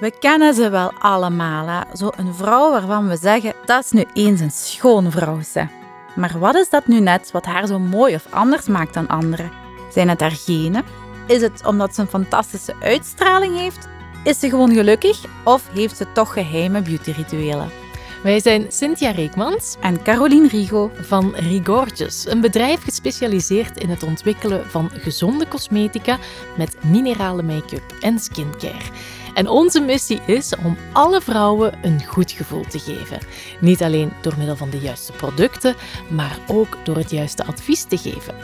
We kennen ze wel allemaal, hè? Zo een vrouw waarvan we zeggen, dat is nu eens een schone vrouw. Ze. Maar wat is dat nu net wat haar zo mooi of anders maakt dan anderen? Zijn het haar genen? Is het omdat ze een fantastische uitstraling heeft? Is ze gewoon gelukkig of heeft ze toch geheime beautyrituelen? Wij zijn Cynthia Reekmans En Caroline Rigo. van Rigorges, een bedrijf gespecialiseerd in het ontwikkelen van gezonde cosmetica met minerale make-up en skincare. En onze missie is om alle vrouwen een goed gevoel te geven. Niet alleen door middel van de juiste producten, maar ook door het juiste advies te geven.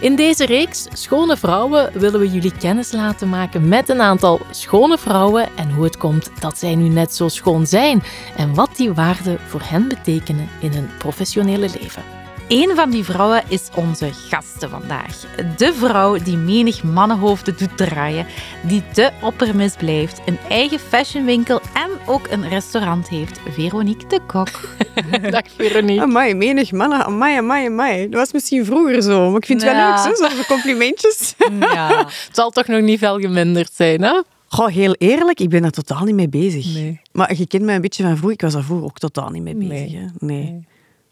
In deze reeks Schone Vrouwen willen we jullie kennis laten maken met een aantal schone vrouwen en hoe het komt dat zij nu net zo schoon zijn en wat die waarden voor hen betekenen in hun professionele leven. Een van die vrouwen is onze gasten vandaag. De vrouw die menig mannenhoofden doet draaien, die te oppermis blijft, een eigen fashionwinkel en ook een restaurant heeft. Veronique de Kok. Dag Veronique. Amai, menig mannen. Amai, amai, amai. Dat was misschien vroeger zo, maar ik vind het wel leuk, zo, zo'n complimentjes. Ja. Het zal toch nog niet veel geminderd zijn, hè? Goh, heel eerlijk, ik ben er totaal niet mee bezig. Nee. Maar je kent mij een beetje van vroeger. Ik was daar vroeger ook totaal niet mee bezig. Nee. Hè? Nee.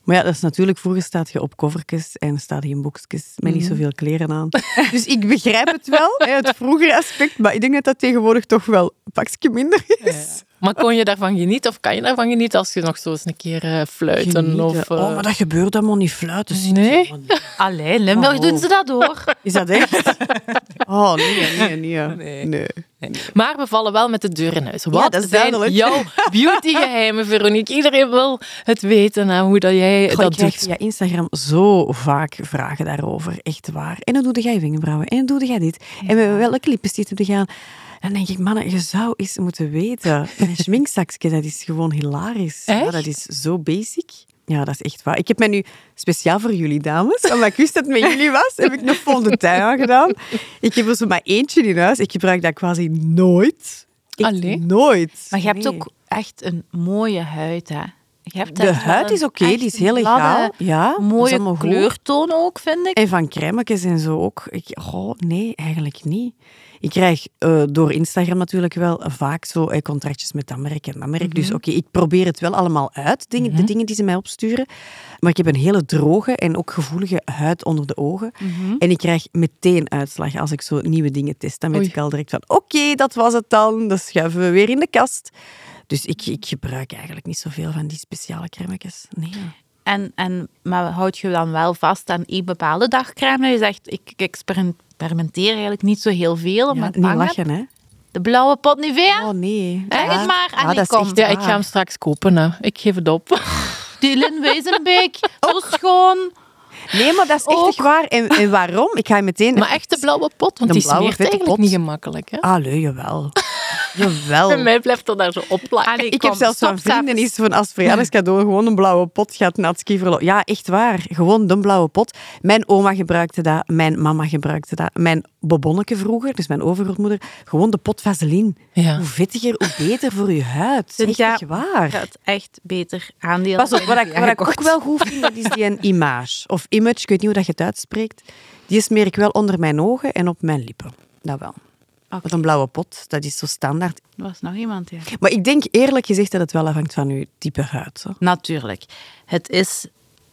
Maar ja, dat is natuurlijk, vroeger staat je op covertjes en staat je in boekjes met niet zoveel kleren aan. dus ik begrijp het wel, hè, het vroegere aspect, maar ik denk dat dat tegenwoordig toch wel een pakje minder is. Maar kon je daarvan genieten of kan je daarvan genieten als je nog zo eens een keer eh, fluiten? Genieten. Of, eh, Oh, maar dat gebeurt allemaal niet fluiten. Nee? Allee, Limburg Oh. doen ze dat door. Is dat echt? Oh, nee, nee, nee. Nee. nee. Maar we vallen wel met de deur in huis. Wat dat is zijn duidelijk. jouw beautygeheimen, Veronique? Iedereen wil het weten, hè, hoe dat jij Goh, dat ik doet. via Instagram zo vaak vragen daarover. Echt waar. En hoe doe jij wenkbrauwen? En hoe doe jij dit? En welke lippenstift heb je gedaan? Dan denk ik, mannen, je zou eens moeten weten. Een schminkzakje, dat is gewoon hilarisch. Ja, dat is zo basic. Ja, dat is echt waar. Ik heb mij nu speciaal voor jullie, dames, omdat ik wist dat het met jullie was, heb ik nog fond de tuin aangedaan. Ik heb er zo maar eentje in huis. Ik gebruik dat quasi nooit. Echt Allee? nooit. Maar je hebt Nee. ook echt een mooie huid, hè. Je hebt De huid is oké, die is heel legaal. Ja, Mooie kleurtoon ook, vind ik. En van crèmetjes en zo ook. Ik, goh, nee, eigenlijk niet. Ik krijg eh, door Instagram natuurlijk wel vaak zo eh, contractjes met dat merk en dat merk. Dus oké, ik probeer het wel allemaal uit, dingen, de dingen die ze mij opsturen. Maar ik heb een hele droge en ook gevoelige huid onder de ogen. En ik krijg meteen uitslag als ik zo nieuwe dingen test. Dan weet Oei. ik al direct van, oké, dat was het dan. Dat schuiven we weer in de kast. Dus ik, ik gebruik eigenlijk niet zoveel van die speciale crèmetjes. Nee. En, en, maar houd je dan wel vast aan één bepaalde dagcrème? Je zegt, ik, ik experimenteer eigenlijk niet zo heel veel, Ja, niet bang heb. lachen, hè. De blauwe pot Nivea? Oh, nee. Zeg het maar, en Ja, ik dat kom. echt Ja, ik ga hem straks kopen. Hè. Ik geef het op. Die Lin Wezenbeek, zo schoon. Nee, maar dat is echt, waar. En, en waarom? Ik ga je meteen... Maar echt de blauwe pot, want De die blauwe smeert eigenlijk pot. niet gemakkelijk. Hè? Allee, jawel. Jawel. Bij mij blijft er daar zo op plakken. Allee, Ik kom, heb zelfs zo'n vrienden is van als verjaardagscadeau gewoon een blauwe pot gaat naar het skiverlo. Ja, echt waar. Gewoon de blauwe pot. Mijn oma gebruikte dat, mijn mama gebruikte dat, mijn bobonneke vroeger, dus mijn overgrootmoeder, gewoon de pot vaseline. Ja. Hoe vettiger, hoe beter voor je huid. Echt, echt waar. gaat echt beter aandeel. Pas op, wat ik, Ja, wat ik ook wel goed vind, dat is die een image. Of image, ik weet niet hoe dat je het uitspreekt. Die smeer ik wel onder mijn ogen en op mijn lippen. Dat wel. Oké. Want een blauwe pot, dat is zo standaard. Er was nog iemand, ja. Maar ik denk eerlijk gezegd dat het wel afhangt van je type huid. Zo. Natuurlijk. Het, is,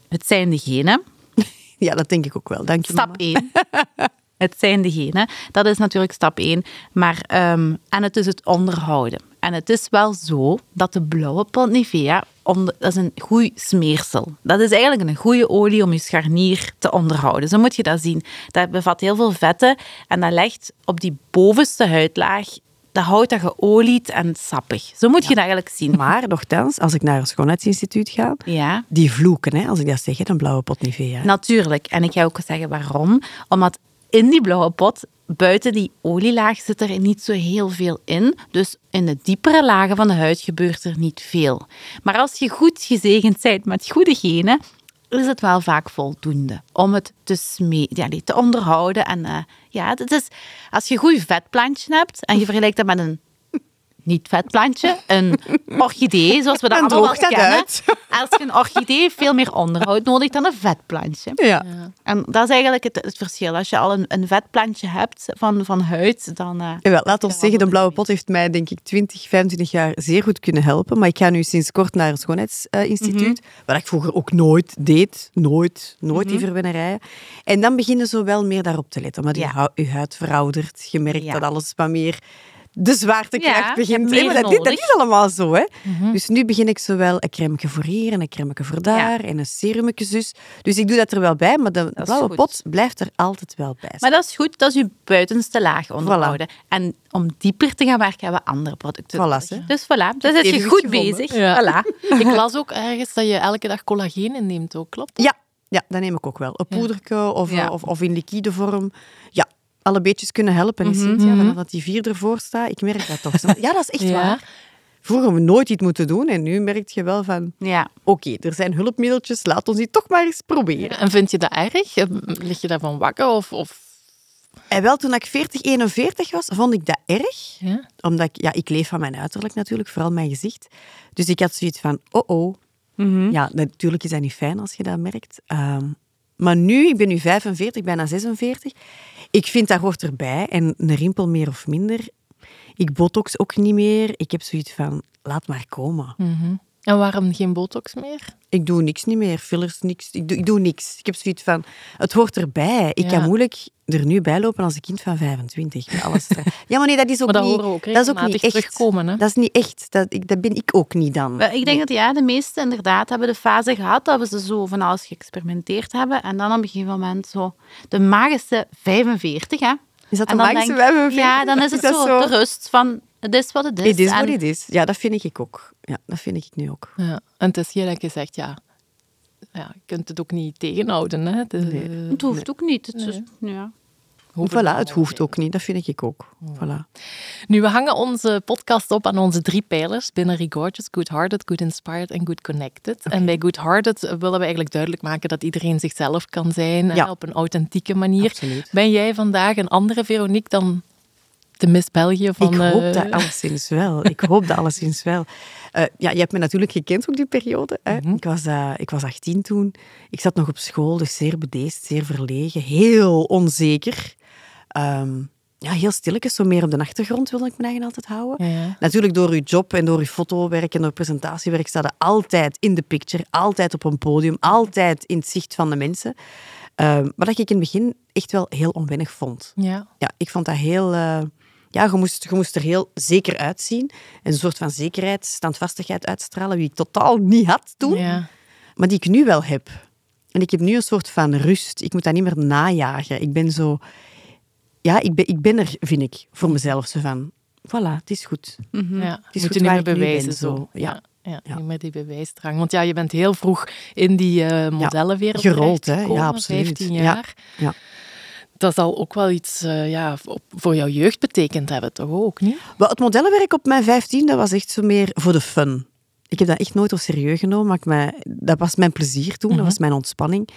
het zijn de genen. Ja, dat denk ik ook wel. Dank je, Stap mama. 1. het zijn de genen. Dat is natuurlijk stap 1. Maar, ehm, en het is het onderhouden. En het is wel zo dat de blauwe pot Nivea, dat is een goed smeersel. Dat is eigenlijk een goede olie om je scharnier te onderhouden. Zo moet je dat zien. Dat bevat heel veel vetten en dat legt op die bovenste huidlaag, dat houdt dat geolied en sappig. Zo moet je dat eigenlijk zien. Maar nogthans, als ik naar een schoonheidsinstituut ga, Ja. die vloeken, hè, als ik dat zeg, een blauwe pot Nivea. Natuurlijk. En ik ga ook zeggen waarom. Omdat in die blauwe pot, buiten die olielaag, zit er niet zo heel veel in. Dus in de diepere lagen van de huid gebeurt er niet veel. Maar als je goed gezegend bent met goede genen, is het wel vaak voldoende om het te, ja, te onderhouden. En eh, ja, het is, als je een goed vetplantje hebt en je vergelijkt dat met een niet-vetplantje, een orchidee, zoals we dat En allemaal dat kennen. uit. Als je een orchidee veel meer onderhoud nodig dan een vetplantje. Ja. En dat is eigenlijk het, het verschil. Als je al een, een vetplantje hebt van, van huid, dan... Jawel, laat ons zeggen, de blauwe pot heeft mij denk ik 20, 25 jaar zeer goed kunnen helpen. Maar ik ga nu sinds kort naar een schoonheidsinstituut, wat ik vroeger ook nooit deed. Nooit, nooit die verwennerijen. En dan beginnen ze wel meer daarop te letten. Maar Ja. je huid veroudert, je merkt Ja. dat alles wat meer de zwaartekracht Ja, begint. meer maar dat, dat is allemaal zo. Hè? Dus nu begin ik zowel een crème voor hier en een crème voor daar en een serumetje zus. Dus ik doe dat er wel bij, maar de blauwe pot blijft er altijd wel bij. Maar dat is goed, dat is je buitenste laag onderhouden. En om dieper te gaan werken, hebben we andere producten Voilà. Dus voilà, dus is je goed gevonden. bezig. Ja. Voilà. Ik las ook ergens dat je elke dag collageen inneemt ook, klopt? dat? Ja, ja, dat neem ik ook wel. Een poederke of, Ja. eh, of, of in liquide vorm. Ja, alle beetjes kunnen helpen. Mhm. En Cynthia, vanaf dat die vier ervoor staat, ik merk dat toch. Ja, dat is echt Ja. waar. Vroeger hebben we nooit iets moeten doen en nu merk je wel van... Ja. Oké, er zijn hulpmiddeltjes, laat ons die toch maar eens proberen. En vind je dat erg? Lig je daarvan wakker? Of, of... En wel, toen ik 40, 41 was, vond ik dat erg. Ja? Omdat ik, ja, ik leef van mijn uiterlijk natuurlijk, vooral mijn gezicht. Dus ik had zoiets van, oh oh. Ja, natuurlijk is dat niet fijn als je dat merkt. Ehm, maar nu, ik ben nu 45, bijna 46. Ik vind dat hoort erbij. En een rimpel meer of minder. Ik botox ook niet meer. Ik heb zoiets van, laat maar komen. Mhm. En waarom geen botox meer? Ik doe niks niet meer, fillers, niks. Ik doe, ik doe niks. Ik heb zoiets van, het hoort erbij. Ik Ja. kan moeilijk er nu bij lopen als een kind van 25. met alles er- ja, maar nee, dat is ook Maar dat niet... ook dat is ook niet echt. terugkomen, hè? Dat is niet echt. Dat, ik, dat ben ik ook niet dan. Ik denk dat ja, de meesten inderdaad hebben de fase gehad dat we ze zo van alles geëxperimenteerd hebben. En dan op een gegeven moment zo de magische 45, hè. Is dat de magische denk- 45? Ja, dan is het dat zo, de rust van het is wat het is. It is what it is. Ja, dat vind ik ook. Ja, dat vind ik nu ook. Ja. En het is hier dat je zegt, ja, ja, je kunt het ook niet tegenhouden. Hè? De, Het hoeft ook niet. Het is, ja. hoeft Voilà, het hoeft ook niet. Dat vind ik ook. Voilà. Nu, we hangen onze podcast op aan onze drie pijlers binnen Regorgeous. Good Hearted, Good Inspired en Good Connected. En bij Good Hearted willen we eigenlijk duidelijk maken dat iedereen zichzelf kan zijn Ja. op een authentieke manier. Absoluut. Ben jij vandaag een andere Veronique dan de Miss België van... ik hoop dat alleszins wel. Ik hoop dat alleszins wel. Eh, ja, je hebt me natuurlijk gekend ook die periode. Hè? Mhm. ik, was, eh, ik was 18 toen. Ik zat nog op school, dus zeer bedeesd, zeer verlegen, heel onzeker. Ehm, ja, heel stilletjes, zo meer op de achtergrond wilde ik me eigen altijd houden. Ja, ja. Natuurlijk door uw job en door uw fotowerk en door presentatiewerk staat altijd in de picture, altijd op een podium, altijd in het zicht van de mensen. Ehm, wat ik in het begin echt wel heel onwennig vond. Ja. Ja, ik vond dat heel... eh, ja, je moest, je moest er heel zeker uitzien. En een soort van zekerheid, standvastigheid uitstralen, die ik totaal niet had toen, Ja. maar die ik nu wel heb. En ik heb nu een soort van rust. Ik moet dat niet meer najagen. Ik ben zo... Ja, ik ben, ik ben er, vind ik, voor mezelf. Zo van, voilà, het is goed. Ja, is moet goed je niet meer ben, bewijzen zo. zo. Ja. Ja, Ja. niet meer die bewijsdrang. Want ja, je bent heel vroeg in die eh, modellenwereld gerold, hè. Ja, absoluut. 15 Ja. jaar. Ja. Dat zal ook wel iets eh, ja, voor jouw jeugd betekend hebben, toch ook, niet? Het modellenwerk op mijn 15, dat was echt zo meer voor de fun. Ik heb dat echt nooit op serieus genomen, maar ik mij, dat was mijn plezier toen, dat was mijn ontspanning.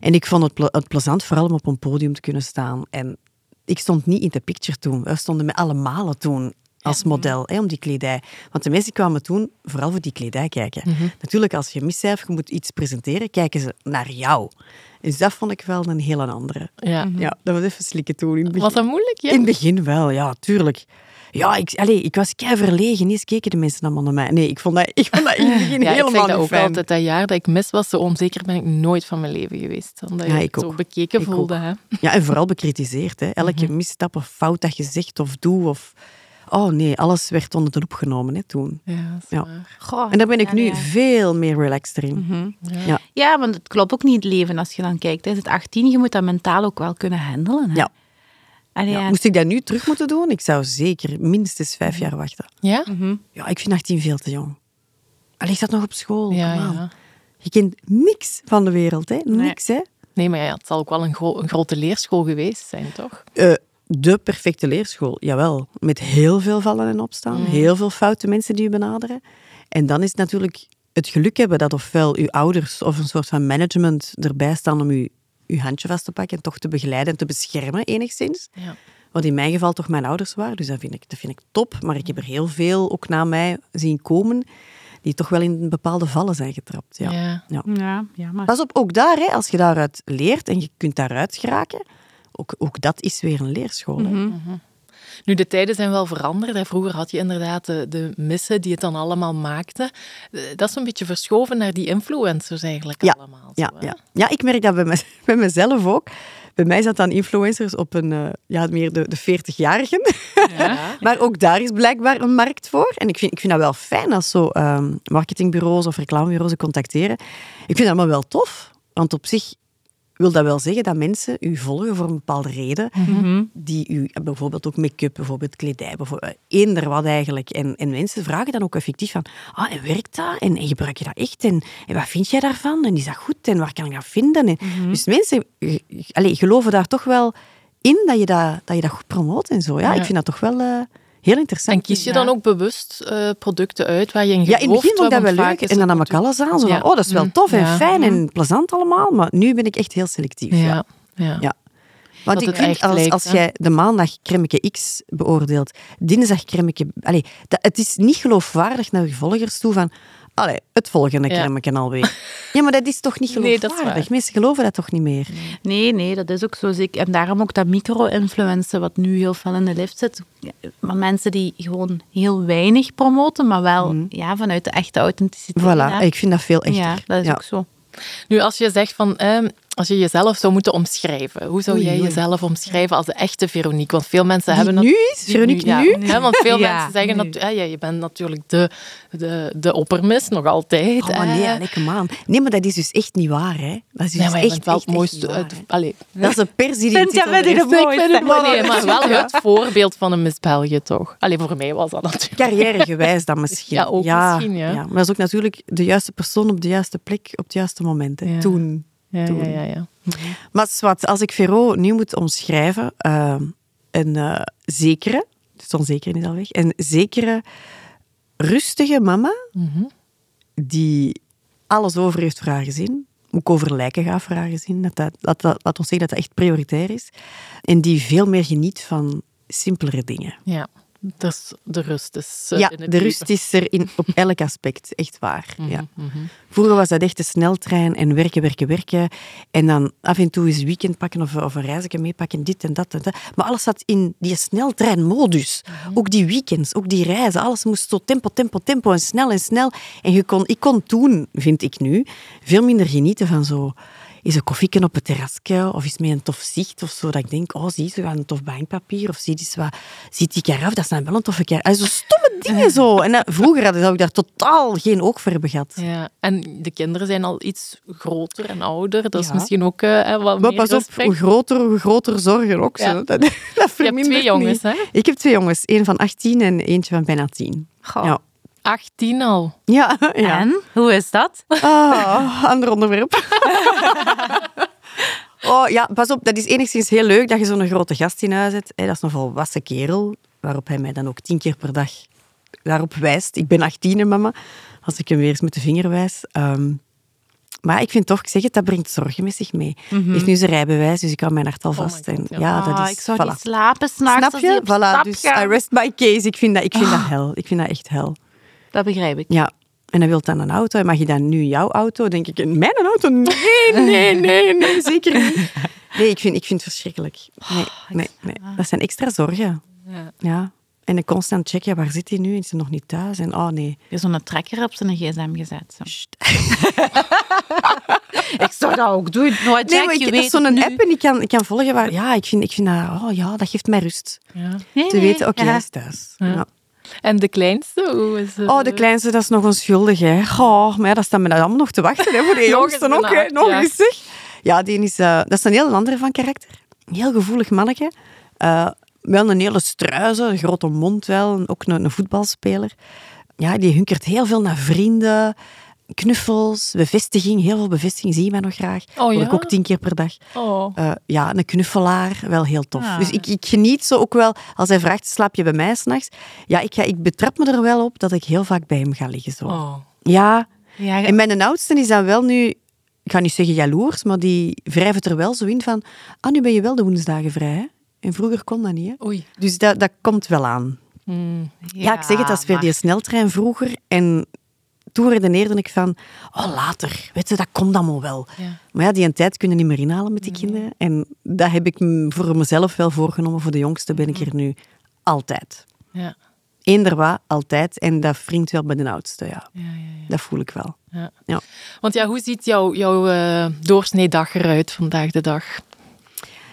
En ik vond het, ple- het plezant vooral om op een podium te kunnen staan. En ik stond niet in de picture toen. We stonden met alle malen toen als model, hè, om die kledij. Want de mensen kwamen toen vooral voor die kledij kijken. Natuurlijk, als je miscijf, je moet iets presenteren, kijken ze naar jou. Dus dat vond ik wel een hele andere. Ja. Ja, dat was even slikken toen. In. Was dat moeilijk, ja? In het begin wel, ja, tuurlijk. Ja, ik, allez, ik was kei verlegen. Eerst keken de mensen allemaal naar mij. Nee, ik vond dat, ik vond dat in het begin Ja, ik helemaal zeg dat niet ook fijn. altijd. Dat jaar dat ik mis was, zo onzeker ben ik nooit van mijn leven geweest. Omdat je Ja, het ik zo ook. bekeken Ik voelde. ook. Hè? Ja, en vooral bekritiseerd. Hè. Elke Mhm. misstap of fout dat je zegt of doet. Of... Oh nee, alles werd onder de loep genomen hè, toen. Ja, dat Ja. Goh, En daar ben ik ja, nu ja. veel meer relaxed erin. Ja. Ja. Ja, want het klopt ook niet het leven als je dan kijkt. Is het 18, je moet dat mentaal ook wel kunnen handelen. Hè? Ja. Allee, Ja, ja. Moest ik dat nu terug moeten doen? Ik zou zeker minstens vijf jaar wachten. Ja? Ja, ik vind 18 veel te jong. Allee, ik zat nog op school. Ja. Je kent niks van de wereld, hè? Niks, hè? Nee, maar ja, het zal ook wel een, gro- een grote leerschool geweest zijn, toch? Eh, de perfecte leerschool, jawel. Met heel veel vallen en opstaan. Heel veel foute mensen die u benaderen. En dan is het natuurlijk het geluk hebben dat ofwel uw ouders of een soort van management erbij staan om u, uw handje vast te pakken en toch te begeleiden en te beschermen enigszins. Ja. Wat in mijn geval toch mijn ouders waren. Dus dat vind ik, dat vind ik top. Maar ik heb er heel veel ook na mij zien komen die toch wel in bepaalde vallen zijn getrapt. Ja. Ja. Ja. Ja, jammer. Pas op, ook daar, hè, als je daaruit leert en je kunt daaruit geraken, ook, ook dat is weer een leerschool. hè. Nu, de tijden zijn wel veranderd. Vroeger had je inderdaad de, de missen die het dan allemaal maakten. Eh, Dat is een beetje verschoven naar die influencers eigenlijk Ja, allemaal. Ja, zo, ja. ja, ik merk dat bij, me, bij mezelf ook. Bij mij zat dan influencers op een, eh, ja, meer de, de 40-jarigen. Ja. Maar ook daar is blijkbaar een markt voor. En ik vind, ik vind dat wel fijn als zo ehm, marketingbureaus of reclamebureaus contacteren. Ik vind dat allemaal wel tof. Want op zich wil dat wel zeggen dat mensen u volgen voor een bepaalde reden. Die u, bijvoorbeeld ook make-up, bijvoorbeeld kledij, bijvoorbeeld, eender wat eigenlijk. En, en mensen vragen dan ook effectief van, ah, en werkt dat? En, en gebruik je dat echt? En, en wat vind jij daarvan? En is dat goed? En waar kan ik dat vinden? En, Dus mensen eh, allee, geloven daar toch wel in dat je dat, dat je dat goed promoot en zo. Ja, Ja. ik vind dat toch wel eh, heel interessant. En kies je dan ook bewust eh, producten uit waar je in Ja, gelooft? in het begin vond ik dat wel leuk. En dan nam ik alles aan. Zo Ja. van, oh, dat is wel Mm. tof en Ja. fijn en plezant allemaal. Maar nu ben ik echt heel selectief. Ja. Ja, ja. Ja. Want Dat ik vind, als, lijkt, als jij de maandag cremmetje X beoordeelt, dinsdag cremmetje... Allee, dat, het is niet geloofwaardig naar je volgers toe van... Allee, het volgende Ja. cremmetje alweer. Ja, maar dat is toch niet Nee, geloofwaardig? waar. Mensen geloven dat toch niet meer? Nee, nee, dat is ook zo. zeker. En daarom ook dat micro-influencen, wat nu heel veel in de lift zit. Maar mensen die gewoon heel weinig promoten, maar wel ja, vanuit de echte authenticiteit. Mhm. Voilà, ik vind dat veel echter. Ja, dat is Ja. ook zo. Nu, als je zegt van, ehm, als je jezelf zou moeten omschrijven, hoe zou jij jezelf omschrijven als de echte Veronique? Want veel mensen Die hebben... nu is? Veronique ja, nu? want veel mensen zeggen, nu. dat, ja, je bent natuurlijk de, de, de oppermis, nog altijd. Oh, maar nee, lekker man. Nee, maar dat is dus echt niet waar, hè. Dat is dus Nee, maar je echt, bent wel echt, het mooiste... waar, allee, Dat is een pers die titel de Ik vind het maar, wel- nee, maar wel het voorbeeld van een Miss België, toch? Allee, voor mij was dat natuurlijk. Carrièregewijs dan misschien. Ja, ook misschien, ja. Maar dat is ook natuurlijk de juiste persoon op de juiste plek, op het juiste moment. Hè. Toen. Ja, ja, ja. ja. Maar zwart, als ik Vero nu moet omschrijven, eh, een eh, zekere, het onzeker is al weg, een zekere, rustige mama, Mhm. die alles over heeft voor haar gezin, ook over lijken gaat voor haar gezin, dat dat, dat, dat, laat ons zeggen dat dat echt prioritair is, en die veel meer geniet van simpelere dingen. ja. Dus de rust is eh, ja, de leven. rust is er in, op elk aspect, echt waar. ja. Mhm. Vroeger was dat echt de sneltrein en werken, werken, werken. En dan af en toe eens een weekend pakken of, of een reisje meepakken, dit en dat en dat. Maar alles zat in die sneltreinmodus. Ook die weekends, ook die reizen. Alles moest zo tempo, tempo, tempo en snel en snel. En je kon, ik kon toen, vind ik nu, veel minder genieten van zo... Is een koffieken op het terrasje of is met een tof zicht of zo. Dat ik denk, oh, zie, ze gaan een tof bankpapier of zie, eens wat, ziet die karaf, dat zijn wel een toffe karaf. En zo stomme dingen zo. En dat- vroeger had, ik daar totaal geen oog voor hebben gehad. Ja, en de kinderen zijn al iets groter en ouder. Dat is Ja. misschien ook eh, eh, wat Maar meer pas op, respect. hoe groter, hoe groter zorgen ook. Ja. Zo. Dat, dat Je hebt twee jongens, niet. hè? Ik heb twee jongens. Eén van 18 en eentje van bijna 10. Goh. Ja. 18 al. Ja, ja. En? Hoe is dat? Ah, ander onderwerp. oh ja, pas op, dat is enigszins heel leuk dat je zo'n grote gast in huis hebt. Dat is een volwassen kerel, waarop hij mij dan ook tien keer per dag daarop wijst. Ik ben 18, hè, mama, als ik hem weer eens met de vinger wijs. Ehm, maar ik vind toch, ik zeg het, dat brengt zorgen met zich mee. Hij heeft nu zijn rijbewijs, dus ik hou mijn hart al Oh vast. God, en ja. ja, dat Ah, is, ik zou voilà. niet slapen s'nachts Snap je? Voilà, dus gaan. I rest my case. Ik vind dat, ik vind dat hel. Ik vind dat echt hel. Dat begrijp ik. Ja. En hij wil dan een auto. En mag je dan nu jouw auto? denk ik, mijn auto? Nee, nee, nee, nee, zeker niet. Nee, ik vind, ik vind het verschrikkelijk. Nee, nee, nee. Dat zijn extra zorgen. Ja. Ja. En een constant checken, waar zit hij nu? Is hij nog niet thuis? En oh nee. Je zo'n trekker op zijn gsm gezet. Zo. ik zou dat ook doen. Jack, Nee, maar ik heb weet zo'n app en ik kan, ik kan volgen waar... Ja, ik vind, ik vind dat... Oh ja, dat geeft mij rust. Ja. Nee, Te nee, weten, oké, ja. hij is thuis. Ja. En de kleinste, hoe is Oh, de kleinste, dat is nog onschuldig, hè. Oh, maar ja, dat staat me allemaal nog te wachten, hè, voor de Nog jongste een hè. Nog eens, zeg. Ja, die is, eh, dat is een heel andere van karakter. Een heel gevoelig mannetje. Eh, wel een hele struizen, een grote mond wel. Ook een, een voetbalspeler. Ja, die hunkert heel veel naar vrienden, knuffels, bevestiging. Heel veel bevestiging zie je mij nog graag. Oh, ja? ik ook tien keer per dag. Oh. Eh, ja, een knuffelaar, wel heel tof. Ah. Dus ik, ik geniet zo ook wel, als hij vraagt, slaap je bij mij s'nachts? Ja, ik, ga, ik betrap me er wel op dat ik heel vaak bij hem ga liggen. Zo. Oh. Ja, Ja, en mijn oudste is dan wel nu, ik ga niet zeggen jaloers, maar die wrijft er wel zo in van, ah, nu ben je wel de woensdagen vrij, hè? En vroeger kon dat niet. Hè? Oei. Dus dat, dat komt wel aan. Hmm. Ja, ik zeg het, is weer die sneltrein vroeger. En toen redeneerde ik van, oh, later. Weet je, dat komt allemaal wel. Ja. Maar ja, die tijd kunnen niet meer inhalen met die kinderen. En dat heb ik voor mezelf wel voorgenomen. Voor de jongste ben ik er nu altijd. Ja. Eender wat, altijd. En dat wringt wel bij de oudste, ja. Ja, ja, ja. Dat voel ik wel. Ja. Ja. Want ja, hoe ziet jouw, jouw eh, doorsneedag eruit vandaag de dag?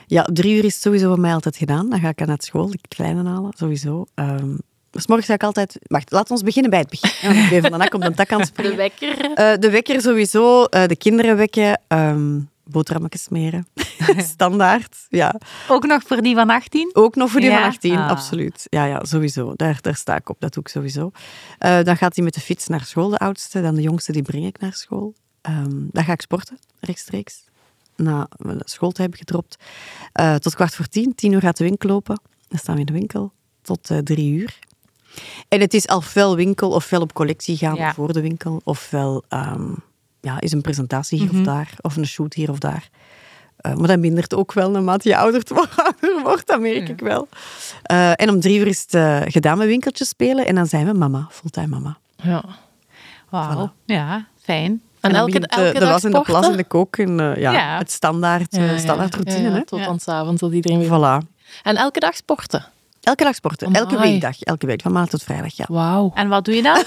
Ja, drie uur is het sowieso bij mij altijd gedaan. Dan ga ik naar school, de kleine halen, sowieso. Ehm dus morgen ga ik altijd... Wacht, laten we beginnen bij het begin. Ja, ik ben van de nak op de tak aan het springen. De wekker. Eh, de wekker sowieso, eh, de kinderen wekken, ehm boterhammetjes smeren. Standaard, ja. Ook nog voor die van 18? Ook nog voor die Ja? van 18, Ah. absoluut. Ja, ja, sowieso. Daar, daar sta ik op, dat doe ik sowieso. Eh, dan gaat hij met de fiets naar school, de oudste. Dan de jongste, die breng ik naar school. Ehm, dan ga ik sporten, rechtstreeks. Na de school te hebben gedropt. Tot kwart voor tien. Tien uur gaat de winkel open. Dan staan we in de winkel tot drie uur. En het is ofwel winkel ofwel op collectie gaan Ja. voor de winkel. Ofwel ehm, ja, is een presentatie hier Mhm. of daar. Of een shoot hier of daar. Eh, maar dat mindert ook wel naarmate je ouder wordt, dat merk ik wel. Eh, en om drie uur is het eh, gedaan met winkeltjes spelen. En dan zijn we mama, fulltime mama. Ja. Wauw. Ja, fijn. En, elke, elke de dag was en de plas en de kook. En ja, Ja. het standaard, standaard routine. Hè? Tot aan 's avonds, tot iedereen weer... Voilà. En elke dag sporten? Elke dag sporten. Amai. Elke weekdag. Elke week, van maandag tot vrijdag, ja. Wauw, En wat doe je dan?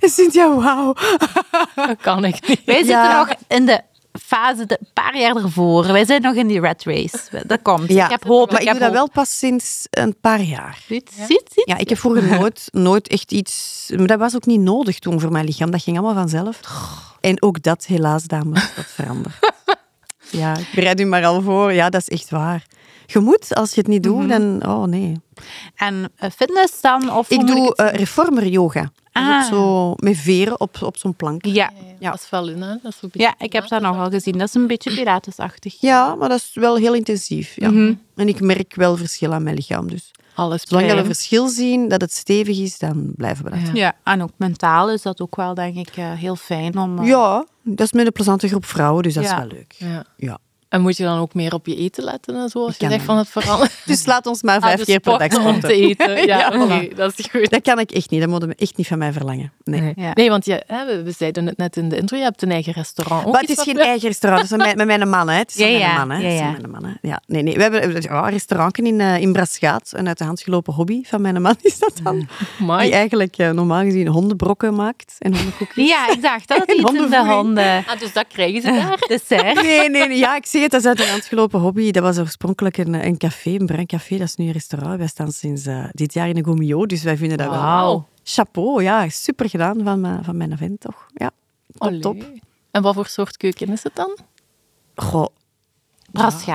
Cynthia, wauw. dat kan ik niet. Wij zitten Ja. nog in de fase, de, een paar jaar ervoor. Wij zijn nog in die rat race. Dat komt. Ja, Ik heb hoop. Maar ik heb doe dat hoop. wel pas sinds een paar jaar. Ziet, ziet, ziet? Ja, ik heb vroeger nooit, nooit echt iets... Maar dat was ook niet nodig toen voor mijn lichaam. Dat ging allemaal vanzelf. En ook dat, helaas, dames, dat verandert. Ja, ik bereid u maar al voor. Ja, dat is echt waar. Je moet, als je het niet doet, dan... Oh, nee. En eh, fitness dan? Of Ik doe het- eh, reformer yoga. Dat is ook Ah. zo met veren op, op zo'n plank. ja. Ja. Dat is wel in, hè? Dat is een beetje ja, ik heb dat nogal gezien. Dat is een beetje pilatesachtig. Ja, maar dat is wel heel intensief. Ja. Mhm. En ik merk wel verschil aan mijn lichaam. Dus Alles zolang we bij. verschil zien, dat het stevig is, dan blijven we dat. Ja. Ja, en ook mentaal is dat ook wel, denk ik, eh, heel fijn om... Ja, dat is met een plezante groep vrouwen, dus dat Ja. is wel leuk. Ja. Ja. En moet je dan ook meer op je eten letten en zo? Als je zegt van het veranderen. Dus laat ons maar vijf Ah, de keer per dag sporten om te eten. Ja, Ja, oké, voilà. dat is goed. Dat kan ik echt niet. Dat moeten we echt niet van mij verlangen. Nee. Nee, Ja. nee want je, hè, we, we zeiden het net in de intro, je hebt een eigen restaurant. Ook Maar het is geen we- eigen restaurant, het is met, met mijn man. Hè. Het is Ja, ja. mijn man. Hè. Ja, ja. van mijn man, hè. Ja, nee, nee. We hebben ja, een restaurantje in, eh, in Braschaat. Een uit de hand gelopen hobby van mijn man is dat dan. Die eigenlijk eh, normaal gezien hondenbrokken maakt en hondenkoekjes. Ja, ik dacht dat het iets in de honden... Ah, dus dat krijgen ze daar. Dessert. Nee, nee, nee. Ja, ik zeg het, dat is uit een hand gelopen hobby. Dat was oorspronkelijk een, een café, een bruin café. Dat is nu een restaurant. Wij staan sinds eh, dit jaar in een Gomio, dus wij vinden dat wel... Wauw. Chapeau, ja. Super gedaan van, mijn- van mijn vent, toch? Ja, top, top. En wat voor soort keuken is het dan? Goh.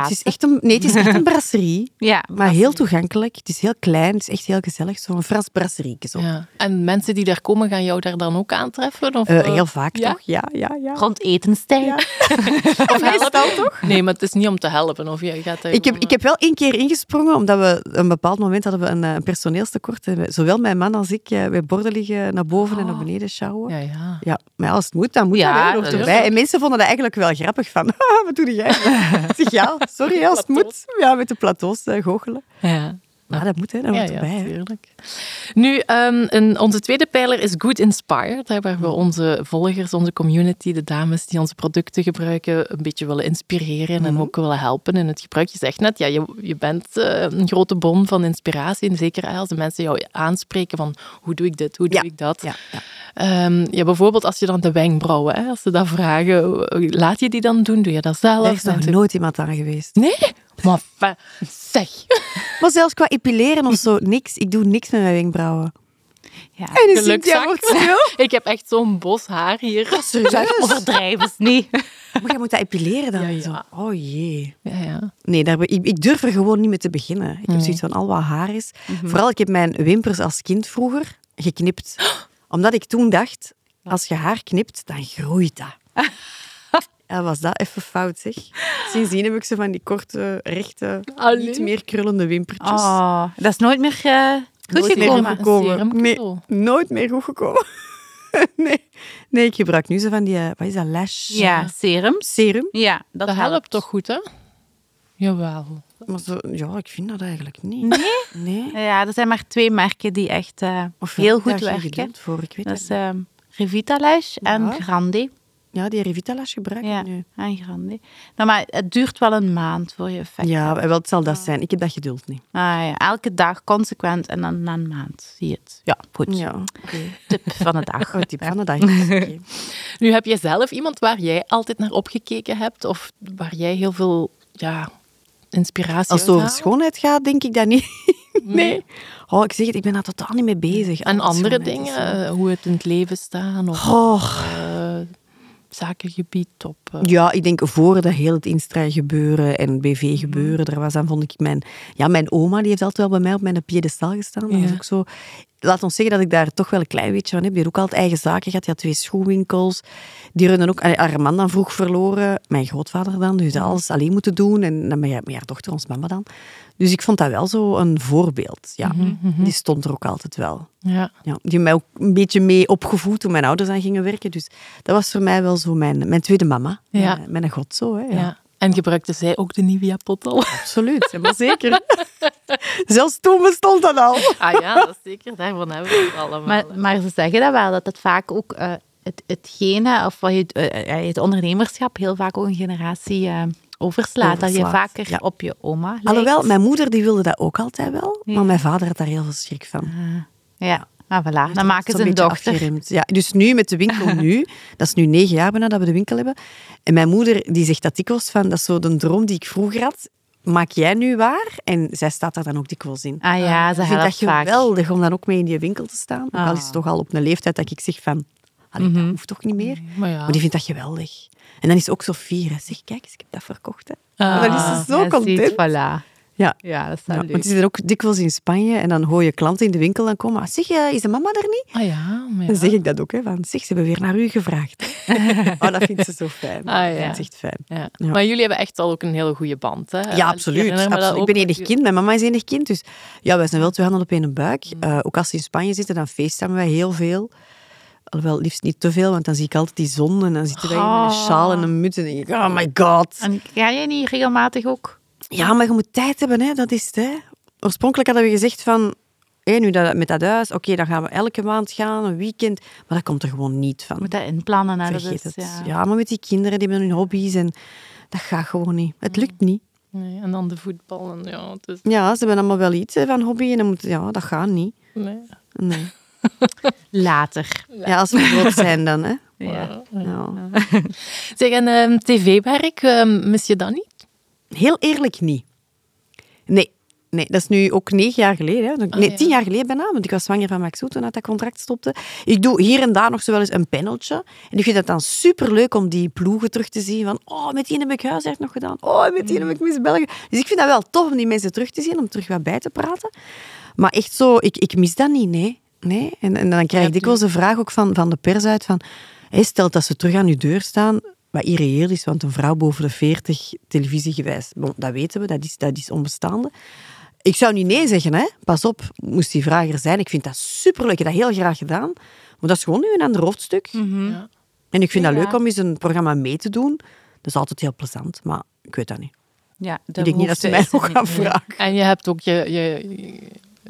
Het is echt een, nee, het is echt een brasserie. Ja, Maar heel toegankelijk. Het is heel klein. Het is echt heel gezellig. Zo'n Frans brasserieke zo. Ja. En mensen die daar komen, gaan jou daar dan ook aantreffen? Of, Eh, eh, heel vaak ja? toch? Ja, ja, ja. rond etenstijd. Ja. Of helpen? toch? Nee, maar het is niet om te helpen. Of je gaat Ik heb, ik heb wel één keer ingesprongen, omdat we op een bepaald moment hadden we een, eh, een personeelstekort. En we- Zowel mijn man als ik eh, bij borden liggen naar boven en naar beneden sjouwen. eh, Ja, ja. Ja, maar als het moet, dan moet Ja, dat. Erbij. En mensen vonden dat eigenlijk wel grappig van, "Ah, wat doe jij? Ja, sorry als het moet. Ja, met de plateaus eh, goochelen. ja. Maar dat moet, hè. Dat hoort ja, erbij. hè. tuurlijk. Nu, ehm, een- onze tweede pijler is Good Inspired. Hè, waar we onze volgers, onze community, de dames die onze producten gebruiken, een beetje willen inspireren en ook willen helpen in het gebruik. Je zegt net, ja, je, je bent eh, een grote bron van inspiratie. En zeker als de mensen jou aanspreken van hoe doe ik dit, hoe doe Ja, ik dat. Ja, ja. Ehm, ja, bijvoorbeeld als je dan de wenkbrauwen, hè, als ze dat vragen, laat je die dan doen? Doe je dat zelf? Daar is nog nooit iemand aan geweest. Nee? Maar fa- zeg. Maar zelfs qua epileren of zo, niks. Ik doe niks met mijn wenkbrauwen. Ja. En de Gelukzak. Cynthia wordt stil. Ik heb echt zo'n bos haar hier. Serieus? Overdrijven is niet. Maar je moet dat epileren dan. Ja, zo. Oh jee. Ja, ja. Nee, daar, ik, ik durf er gewoon niet mee te beginnen. Ik heb Nee. zoiets van al wat haar is. Vooral, ik heb mijn wimpers als kind vroeger geknipt. Omdat ik toen dacht, als je haar knipt, dan groeit dat. Ja, was dat even fout, zeg. Sindsdien heb ik ze van die korte, rechte, Allee. niet meer krullende wimpertjes. Oh, dat is nooit meer eh, goed Nooit meer gekomen. goed gekomen. Serum Nee, nooit meer goed gekomen. nee. nee, ik gebruik nu zo van die, eh, wat is dat, lash Ja, serums. serum. Ja, dat, Dat helpt. helpt toch goed, hè? Jawel. Maar zo, ja, ik vind dat eigenlijk niet. Nee? Nee. Ja, er zijn maar twee merken die echt eh, Of heel goed werken. voor? Ik weet Dat is Revitalash en Ja. Ja, die Revitalas gebruik ik Ja, nu. en Grande. Nou, maar het duurt wel een maand voor je effect. Ja, wel, het zal dat zijn. Ik heb dat geduld niet. Ah, ja. Elke dag consequent en dan na een maand zie je het. Ja, goed. Ja. Tip van de dag. Oh, tip van de dag. Nu, heb jij zelf iemand waar jij altijd naar opgekeken hebt? Of waar jij heel veel ja, inspiratie Als het over schoonheid gaat, denk ik dat niet. Nee. Oh, ik zeg het, ik ben daar totaal niet mee bezig. En andere dingen, eh, hoe het in het leven staan of Oh, eh, zakengebied op... eh, Ja, ik denk voor dat heel het Instra gebeuren en BV gebeuren, daar was dan vond ik mijn... Ja, mijn oma die heeft altijd wel bij mij op mijn piedestal gestaan. Dat was Ja. ook zo... Laat ons zeggen dat ik daar toch wel een klein beetje van heb. Die had ook altijd eigen zaken gehad. Die had twee schoenwinkels. Die runnen ook... Haar man dan vroeg verloren. Mijn grootvader dan. Dus alles alleen moeten doen. En dan met haar, met haar dochter, ons mama dan. Dus ik vond dat wel zo een voorbeeld. Ja, die stond er ook altijd wel. ja. Ja, die heeft mij ook een beetje mee opgevoed toen mijn ouders aan gingen werken. Dus dat was voor mij wel zo mijn, mijn tweede mama. Ja. Mijn, mijn god zo, hè. Ja. Ja. En gebruikte zij ook de Nivea-pot al? Absoluut, ja, maar zeker. Zelfs toen bestond dat al. Ah ja, dat is zeker. Daarvan hebben we het allemaal. Maar, maar ze zeggen dat wel, dat het vaak ook eh, het, hetgene, of wat je, eh, eh, het ondernemerschap heel vaak ook een generatie eh, overslaat. Dat je vaker ja. op je oma lijkt. Alhoewel, mijn moeder die wilde dat ook altijd wel. Ja. Maar mijn vader had daar heel veel schrik van. Ja, ah, voilà. Dan maken ze een dochter. afgeremd. Ja, dus nu met de winkel nu, dat is nu negen jaar bijna dat we de winkel hebben. En mijn moeder die zegt dat dikwijls van, dat is zo de droom die ik vroeger had. Maak jij nu waar? En zij staat daar dan ook dikwijls in. Ah ja, ze Ik vind dat vaak. geweldig om dan ook mee in die winkel te staan. Al Ah. is het toch al op een leeftijd dat ik zeg van, allee, dat hoeft toch niet meer. Maar ja. Maar die vindt dat geweldig. En dan is ze ook zo fier. Zeg, kijk eens, ik heb dat verkocht. Hè. Ah. Dan is ze zo Ja, content. ziet, voilà. Ja. Ja, dat is Ja, want die zitten ook dikwijls in Spanje en dan hoor je klanten in de winkel dan komen. "Ah, Zeg, eh, is de mama er niet? Ah ja, maar ja. Dan zeg ik dat ook. Hè, van, zeg, ze hebben weer naar u gevraagd. oh, dat vindt ze zo fijn. Ah, ja. Dat is echt fijn. Ja. Maar jullie hebben echt al ook een hele goede band, hè? Ja, absoluut. absoluut. Ik ben enig kind, mijn mama is enig kind. Dus ja, wij zijn wel twee handen op één buik. Eh, ook als ze in Spanje zitten, dan feesten wij heel veel. Alhoewel, liefst niet te veel, want dan zie ik altijd die zon en dan zitten wij hier met een sjaal en een muts en denk ik, oh my god. En ga je niet regelmatig ook? Ja, maar je moet tijd hebben, hè. dat is het. Hè. Oorspronkelijk hadden we gezegd van, hé, nu dat, met dat huis, oké, dan gaan we elke maand gaan, een weekend. Maar dat komt er gewoon niet van. Je moet dat inplannen. Hè? Dat Vergeet is, het. ja. Ja. maar met die kinderen, die hebben hun hobby's en dat gaat gewoon niet. Het lukt niet. Nee, en dan de voetbal. En ja, het is... Ja, ze hebben allemaal wel iets hè, van hobby en dan moet, ja, dat gaat niet. Nee. Nee. Later. Ja, als we groot zijn dan, hè. Ja. Ja. Zeg, en ehm, tv-werk, ehm, mis je dat niet? Heel eerlijk niet. Nee. Nee, dat is nu ook negen jaar geleden. Hè. Nee, Ah, ja. tien jaar geleden bijna, want ik was zwanger van Max Soet toen dat dat contract stopte. Ik doe hier en daar nog zo wel eens een paneltje. En ik vind het dan superleuk om die ploegen terug te zien. Van, oh, met die heb ik huiswerk nog gedaan. Oh, met die heb ik Miss België. Dus ik vind dat wel tof om die mensen terug te zien, om terug wat bij te praten. Maar echt zo, ik, ik mis dat niet, nee. nee. En, en dan krijg ik dikwijls de vraag ook van, van de pers uit van... Hé, stelt dat ze terug aan uw deur staan, wat irreëel is, want een vrouw boven de 40, televisiegewijs, bon, dat weten we, dat is, dat is onbestaande. Ik zou niet nee zeggen, hè. Pas op, moest die vraag er zijn. Ik vind dat superleuk, ik heb dat heel graag gedaan. Maar dat is gewoon nu een ander hoofdstuk. Ja. En ik vind Ja. dat leuk om eens een programma mee te doen. Dat is altijd heel plezant, maar ik weet dat niet. Ja, de ik denk niet dat ze mij nog gaan niet. vragen. En je hebt ook je, je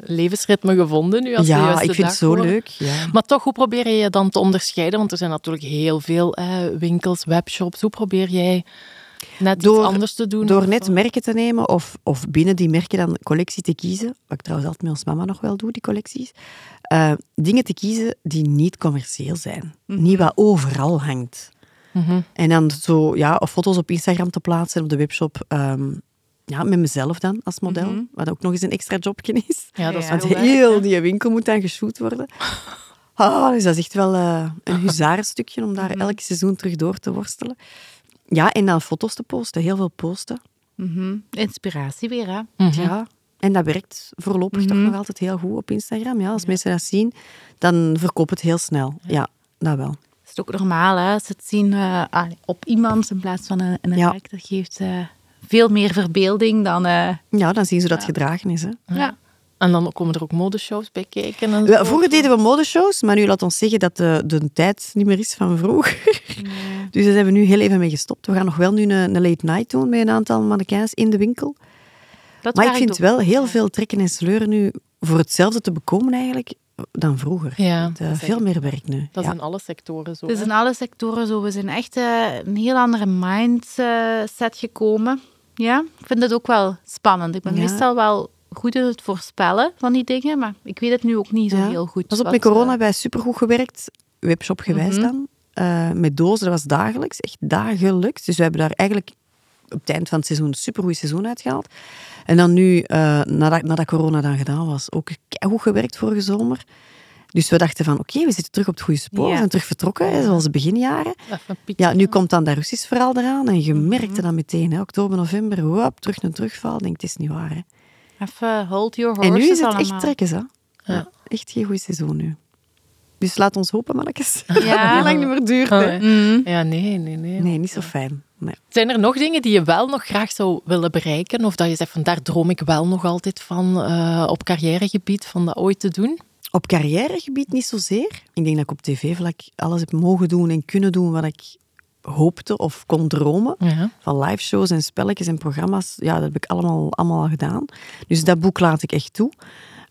levensritme gevonden nu als de Ja, juiste ik vind het zo leuk. Ja. Maar toch, hoe probeer je je dan te onderscheiden? Want er zijn natuurlijk heel veel eh, winkels, webshops. Hoe probeer jij net Door- iets anders te doen? Door net eh, merken te nemen of, of binnen die merken dan collectie te kiezen, wat ik trouwens altijd met ons mama nog wel doe, die collecties, eh, dingen te kiezen die niet commercieel zijn. Niet wat overal hangt. mhm. En dan zo, ja, of foto's op Instagram te plaatsen, op de webshop, ehm, ja, met mezelf dan als model, wat ook nog eens een extra jobje is. Ja, dat is Ja, Want heel die winkel moet dan geshoot worden. Ah, dus dat is echt wel eh, een huzarenstukje om daar elk seizoen terug door te worstelen. Ja, en dan foto's te posten, heel veel posten. Mhm. Inspiratie weer, hè? Mhm. Ja, en dat werkt voorlopig toch nog altijd heel goed op Instagram. Ja, als mensen dat zien, dan verkoopt het heel snel. Ja, dat wel. Ook normaal, hè? Als ze het zien eh, op iemand in plaats van een, een Ja. dat geeft eh, veel meer verbeelding dan... eh, Ja, dan zien ze dat gedragen is. Hè. ja. En dan komen er ook modeshows bij kijken. En zo. vroeger deden we modeshows, maar nu laat ons zeggen dat de, de tijd niet meer is van vroeger. Dus daar zijn we nu heel even mee gestopt. We gaan nog wel nu een, een late night doen met een aantal mannequins in de winkel. Dat Maar ik vind ook. wel heel veel trekken en sleuren nu voor hetzelfde te bekomen eigenlijk dan vroeger. Ja, Het, eh, dat veel meer werk nu. Dat is ja. in alle sectoren zo. Het is in alle sectoren zo. We zijn echt eh, een heel andere mindset gekomen. Ja, ik vind het ook wel spannend. Ik ben Ja. meestal wel goed in het voorspellen van die dingen, maar ik weet het nu ook niet zo Ja. heel goed. Pas op, met corona eh, wij supergoed gewerkt, webshop gewijs Mhm. dan. Eh, met dozen, dat was dagelijks, echt dagelijks. Dus we hebben daar eigenlijk op het eind van het seizoen een supergoed seizoen uitgehaald. En dan nu, eh, nadat, nadat corona dan gedaan was, ook goed gewerkt vorige zomer. Dus we dachten van, oké, we zitten terug op het goede spoor. Ja. We zijn terug vertrokken, hè, zoals de beginjaren. Ja, nu komt dan dat Russisch verhaal eraan. En je Mhm. merkte dat meteen, hè, oktober, november, wop, terug een terugval. Ik denk, het is niet waar. Hè. Even hold your horses En nu is het allemaal. echt trekken, hè. Ja. Echt geen goed seizoen nu. Dus laat ons hopen, mannetjes. Ja. Dat het niet lang niet meer duurt. Oh, hè. Mm. Ja, nee, nee, nee. Nee, niet zo fijn. Nee. Zijn er nog dingen die je wel nog graag zou willen bereiken? Of dat je zegt van daar droom ik wel nog altijd van eh, op carrièregebied, van dat ooit te doen? Op carrièregebied niet zozeer. Ik denk dat ik op tv-vlak alles heb mogen doen en kunnen doen wat ik hoopte of kon dromen. Ja. Van live shows en spelletjes en programma's. Ja, dat heb ik allemaal, allemaal al gedaan. Dus dat boek laat ik echt toe.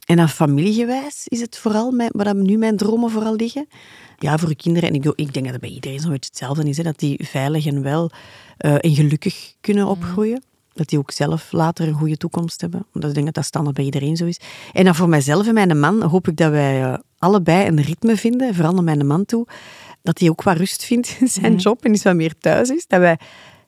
En dan familiegewijs is het vooral mijn, waar nu mijn dromen vooral liggen. Ja, voor de kinderen. En ik, ik denk dat het bij iedereen zo'n beetje hetzelfde is. Hè, dat die veilig en wel eh, en gelukkig kunnen opgroeien. Dat die ook zelf later een goede toekomst hebben. Omdat ik denk dat dat standaard bij iedereen zo is. En dan voor mijzelf en mijn man hoop ik dat wij eh, allebei een ritme vinden. Vooral naar mijn man toe. Dat hij ook wat rust vindt in zijn job en eens wat meer thuis is. Dat wij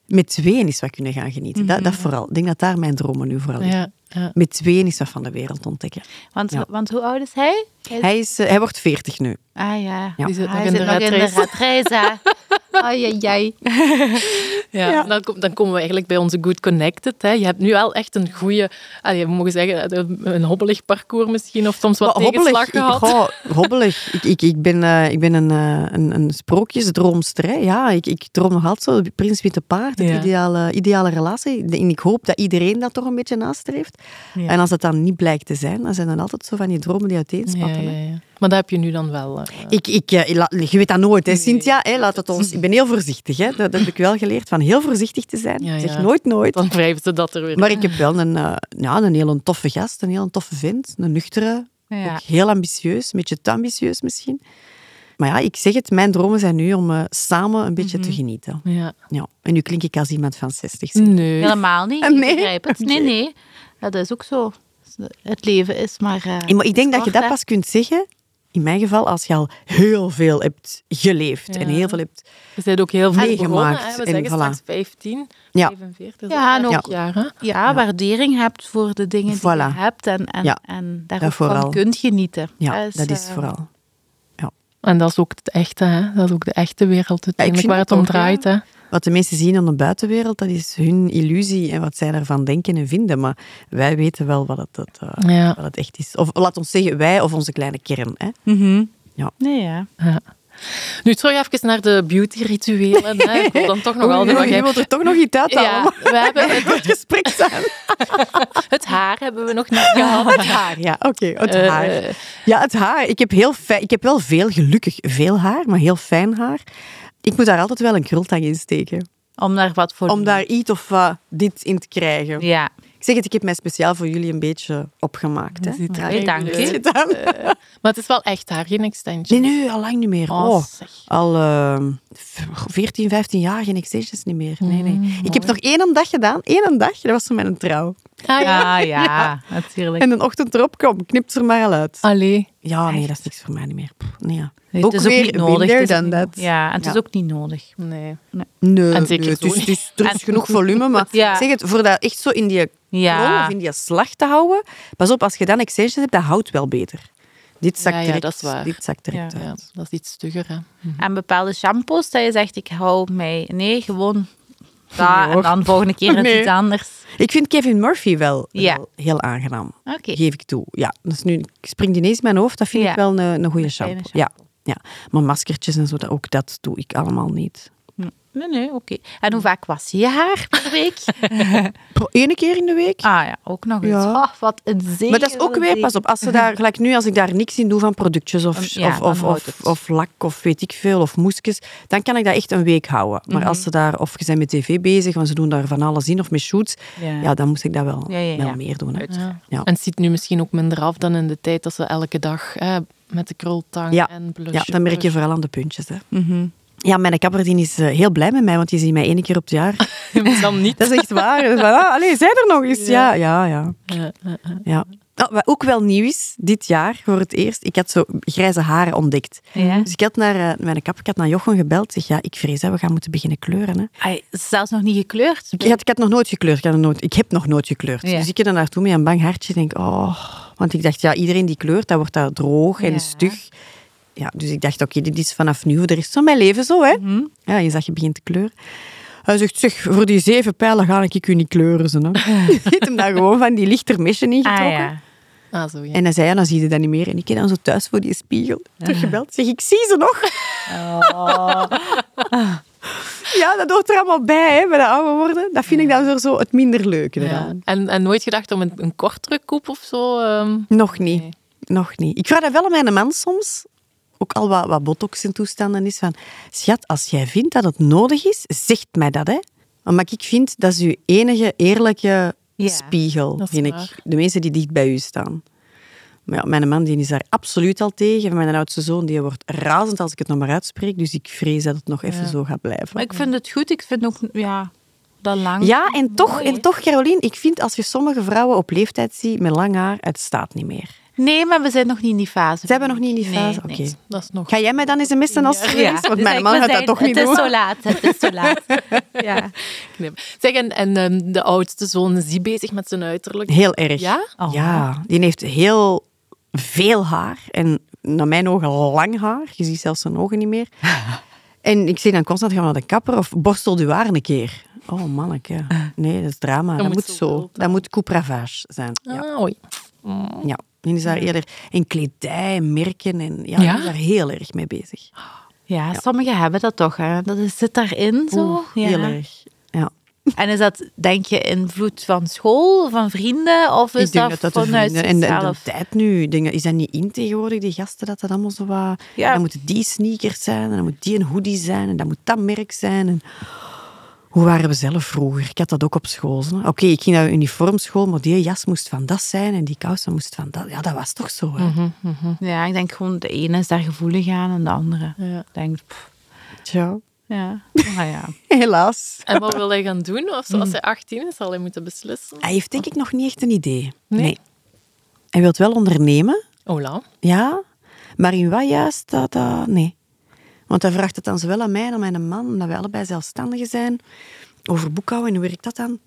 met tweeën eens wat kunnen gaan genieten. Dat, dat vooral. Ik denk dat daar mijn dromen nu vooral liggen. Ja, ja. Met tweeën is wat van de wereld ontdekken. Want, Ja. want hoe oud is hij? Hij, is, eh, hij wordt 40 nu. Ah ja. Ja. Die zit Hij nog in de zit nog in de ratrace. ratrace, hè. Ai, ai, ai. Ja, Ja. Dan, dan komen we eigenlijk bij onze Good Connected. Hè. Je hebt nu wel echt een goede, we mogen zeggen, een hobbelig parcours misschien, of soms wat Maar tegenslag ik, gehad. goh, hobbelig. Ik, ik, ik ben, eh, ik ben een, eh, een, een sprookjesdroomster. Hè. Ja, ik, ik droom nog altijd zo. Prins Witte Paard, het Ja. ideale, ideale relatie. En ik hoop dat iedereen dat toch een beetje nastreeft. Ja. En als dat dan niet blijkt te zijn, dan zijn dan altijd zo van die dromen die ja, uiteenspatten. Maar dat heb je nu dan wel. eh, Ik, ik, eh, je weet dat nooit, hè, Cynthia. Hè, laat het ons, ik ben heel voorzichtig. Hè. Dat, dat heb ik wel geleerd, van heel voorzichtig te zijn. Ja, Zeg ja. nooit nooit. dan wrijven ze dat er weer. Maar ik heb wel een, eh, ja, een hele toffe gast, een heel toffe vent. Een nuchtere, Ja. ook heel ambitieus, een beetje te ambitieus misschien. Maar ja, ik zeg het, mijn dromen zijn nu om samen een beetje Mhm. te genieten. Ja. Ja. En nu klink ik als iemand van 60. zeg. Nee. Helemaal niet. Ik nee? begrijp het. Nee, nee. Dat is ook zo. Het leven is maar... eh, Ja, maar ik denk dat je dat hè. pas kunt zeggen, in mijn geval, als je al heel veel hebt geleefd. Ja. En heel veel hebt... Je bent ook heel veel Meegemaakt begonnen, hè. We en zeggen voilà. straks 15, Ja. 45. Ja, en ook- jaar, hè? Ja, waardering hebt voor de dingen die Voilà. je hebt. En, en, Ja, en daar dat ook van vooral. kunt genieten. Ja, dat is eh, vooral. En dat is ook het echte, hè? Dat is ook de echte wereld uiteindelijk waar het om draait, hè? Wat de mensen zien aan de buitenwereld, dat is hun illusie en wat zij daarvan denken en vinden. Maar wij weten wel wat het, het, eh, Ja. wat het echt is. Of laat ons zeggen, wij of onze kleine kern. Hè. mhm. Ja. Nee, ja. Ja. Nu terug even naar de beauty-rituelen. hè. Ik wil dan toch nog wat je jij... wilt er toch nog iets uithalen. Ja, maar we hebben het, het gesprek zijn. het haar hebben we nog niet gehad. Het haar, ja, oké. het Eh, haar. Ja, het haar. Ik heb, heel fijn, ik heb wel veel, gelukkig veel haar, maar heel fijn haar. Ik moet daar altijd wel een krultang in steken. Om daar wat voor... Om daar iets of wat dit in te krijgen. Ja. Ik zeg het, ik heb mij speciaal voor jullie een beetje opgemaakt. Hè. dank je. gedaan. Maar het is wel echt haar, geen extension. Nee, nee, al lang niet meer. Oh, Oh, al eh, 14, 15 jaar geen extensions niet meer. Nee, nee. Mm, ik heb nog één dag gedaan. Eén dag. Dat was voor mijn trouw. Ah, ja. Ja, ja, natuurlijk. En een ochtend erop, kom, knip er maar al uit. Allee. Ja, nee, dat is niks voor mij niet meer. Pff, Nee, ja. Nee, ook het is ook weer niet nodig. Het is ook niet-. Ja, en het is ook niet nodig. Nee. Nee, En zeker nee, zo het is, het is- er is En- genoeg volume, maar Ja. zeg het, voor dat echt zo in die Ja. of in die slag te houden, pas op, als je dan extensions hebt, dat houdt wel beter. Dit zakt Ja, ja, direct, dat is waar. Dit zakt direct Ja. Ja, uit. dat is iets stugger, hè. En bepaalde shampoos dat je zegt, ik hou mij... Nee, gewoon... Dat, en dan volgende keer Nee. iets anders. Ik vind Kevin Murphy wel, Ja. wel heel aangenaam. Geef ik toe. Ja, is nu, ik spring ineens in mijn hoofd. Dat vind Ja. ik wel een, een goede shampoo. Ja, ja. Maar maskertjes en zo, dat, ook dat doe ik allemaal niet. Nee, nee, oké. En hoe vaak was je haar per week? Ene keer in de week. ah ja, ook nog eens. Ja. Oh, wat een zegen. Maar dat is ook weer, pas op, als ze daar, gelijk nu, als ik daar niks in doe van productjes of, Ja, of, of, of, lak of weet ik veel, of moesjes, dan kan ik dat echt een week houden. Maar als ze daar, of je bent met tv bezig, want ze doen daar van alles in, of met shoots, Ja. ja, dan moet ik dat wel, Ja, ja, ja. wel meer doen. Hè. Ja. Ja. En het ziet nu misschien ook minder af dan in de tijd dat ze elke dag hè, met de krultang Ja. en blush. Ja, dan merk je vooral aan de puntjes. Hè. Mhm. Ja, mijn kapper die is eh, heel blij met mij, want die ziet mij één keer op het jaar. Dan niet. Dat is echt waar. Van, ah, allee, zij er nog eens? Ja, ja, ja. Ja. Oh, wat ook wel nieuw is, dit jaar voor het eerst, ik had zo grijze haren ontdekt. Ja. Dus ik had naar eh, mijn kapper, ik had naar Jochem gebeld. zeg, ja, ik vrees dat we gaan moeten beginnen kleuren. Hè. Ai, zelfs nog niet gekleurd? Ik, had, ik had nog nooit gekleurd. Ik, had nog nooit, ik heb nog nooit gekleurd. Ja. Dus ik ging er naartoe met een bang hartje. denk, oh. Want ik dacht, ja, iedereen die kleurt, dat wordt daar droog en Ja. stug. Ja, dus ik dacht, oké, dit is vanaf nu de rest van mijn leven zo. Hè. Mhm. Ja, je zag je begint te kleuren. Hij zegt, zeg, voor die zeven pijlen ga ik u niet kleuren. Ze, hè. Ik heb hem daar gewoon van die lichter mesje ingetrokken. Ah ja. Ah, zo, ja. En hij zei, ja, dan zie je dat niet meer. En ik heb dan zo thuis voor die spiegel teruggebeld. Zeg, ik zie ze nog. Ja, dat hoort er allemaal bij, hè, bij dat ouder worden. Dat vind ik dan zo- zo het minder leuke Ja. En, en nooit gedacht om een, een kortere koep of zo? ehm? Nog niet. Nee. Nog niet. Ik vraag dat wel aan mijn man soms. Ook al wat, wat botox en toestanden is. Van, schat, als jij vindt dat het nodig is, zegt mij dat. Hè. Omdat ik vind, dat is uw enige eerlijke Ja, spiegel, vind waar. ik. De mensen die dicht bij u staan. Maar ja, mijn man die is daar absoluut al tegen. Mijn oudste zoon die wordt razend als ik het nog maar uitspreek. Dus ik vrees dat het nog even zo gaat blijven. Maar ik vind het goed. Ik vind ook, ja, dat lang. Ja, en toch, Mooi. en toch, Caroline, ik vind als je sommige vrouwen op leeftijd ziet met lang haar, het staat niet meer. Nee, maar we zijn nog niet in die fase. Ze hebben nog niet in die fase? nee. Oké. Dat is nog... Ga jij mij dan eens een missen als het Ja, is? Want dus mijn man gaat dat toch niet Het doen. is zo laat. Het is zo laat. ja. Zeg, en, en ehm, de oudste zoon, is die bezig met zijn uiterlijk? Heel erg. Ja? Oh. Ja, die heeft heel veel haar. En naar mijn ogen lang haar. Je ziet zelfs zijn ogen niet meer. En ik zeg dan constant, ga maar naar de kapper of borstel je haar een keer. Oh, manneke. Nee, dat is drama. Dat, moet moet zo Dat moet coupe ravage zijn. Ja. Ah, oei. ja. Die is daar eerder in kledij, en merken. En, ja, Ja? is daar heel erg mee bezig. ja, sommigen hebben dat toch. Hè. Dat zit daarin zo. Oeh, ja. Heel erg. Ja. En is dat, denk je, invloed van school, van vrienden? Of is dat, dat dat de vanuit. En de, en de zichzelf? tijd nu, denk, is dat niet in tegenwoordig, die gasten, dat dat allemaal zo wat... Ja. Dan moeten die sneakers zijn, en dan moet die een hoodie zijn, en dan moet dat merk zijn. En... Hoe waren we zelf vroeger? Ik had dat ook op school. Oké, ik ging naar een uniformschool, maar die jas moest van dat zijn, en die kousen moest van dat. Ja, dat was toch zo, hè? Mhm. Ja, ik denk gewoon, de ene is daar gevoelig aan en de andere. Ja. Ik denk, pff, Tja. ja. Maar ja. Helaas. En wat wil hij gaan doen? Of als hij 18 is, zal hij moeten beslissen? Hij heeft denk ik nog niet echt een idee. Nee? Hij wil wel ondernemen, Ola. Ja, maar in wat juist, dat, dat, nee. Want hij vraagt het dan zowel aan mij en aan mijn man, omdat wij allebei zelfstandigen zijn, over boekhouden en hoe werkt dat dan?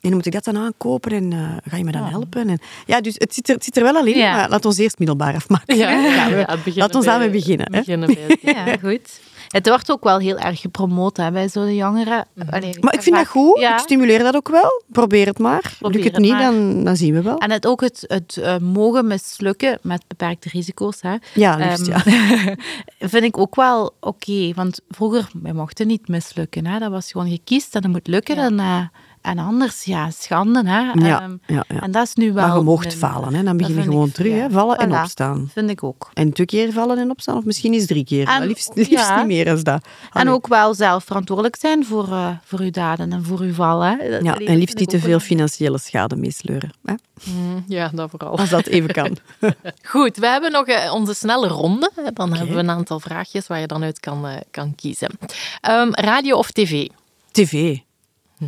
En hoe moet ik dat dan aankopen en eh, ga je me dan helpen? En, ja, dus het zit er, het zit er wel al in, Ja. maar laat ons eerst middelbaar afmaken. Ja, Ja, we- ja, laat ons daarmee beginnen. Hè? beginnen bij het- ja, goed. Het wordt ook wel heel erg gepromoot hè, bij zo'n jongeren. Allee, Maar ik vind dat goed, Ja. ik stimuleer dat ook wel. Probeer het maar. Probeer Lukt het het niet, maar. dan, dan zien we wel. En het ook het, het eh, mogen mislukken met beperkte risico's. Hè. Ja, liefst, Ehm, ja. vind ik ook wel oké. want vroeger, wij mochten niet mislukken. Hè. Dat was gewoon, je kiest en het moet lukken. En, en anders, ja, schande. Hè. Ja, Ehm, ja, ja. En dat is nu wel... Maar je mocht vallen, hè? dan begin je gewoon ik- terug. ja. Hè? Vallen en opstaan. Vind ik ook. En twee keer vallen en opstaan, of misschien is drie keer. En- maar liefst, liefst ja. niet meer dan dat. En ook wel zelf verantwoordelijk zijn voor, eh, voor uw daden en voor uw val. Hè. Dat- Ja, en liefst niet te veel financiële schade meesleuren. Hè? Mm, Ja, dat vooral. Als dat even kan. Goed, we hebben nog eh, onze snelle ronde. Dan hebben we een aantal vraagjes waar je dan uit kan, eh, kan kiezen. Ehm, radio of tv? TV.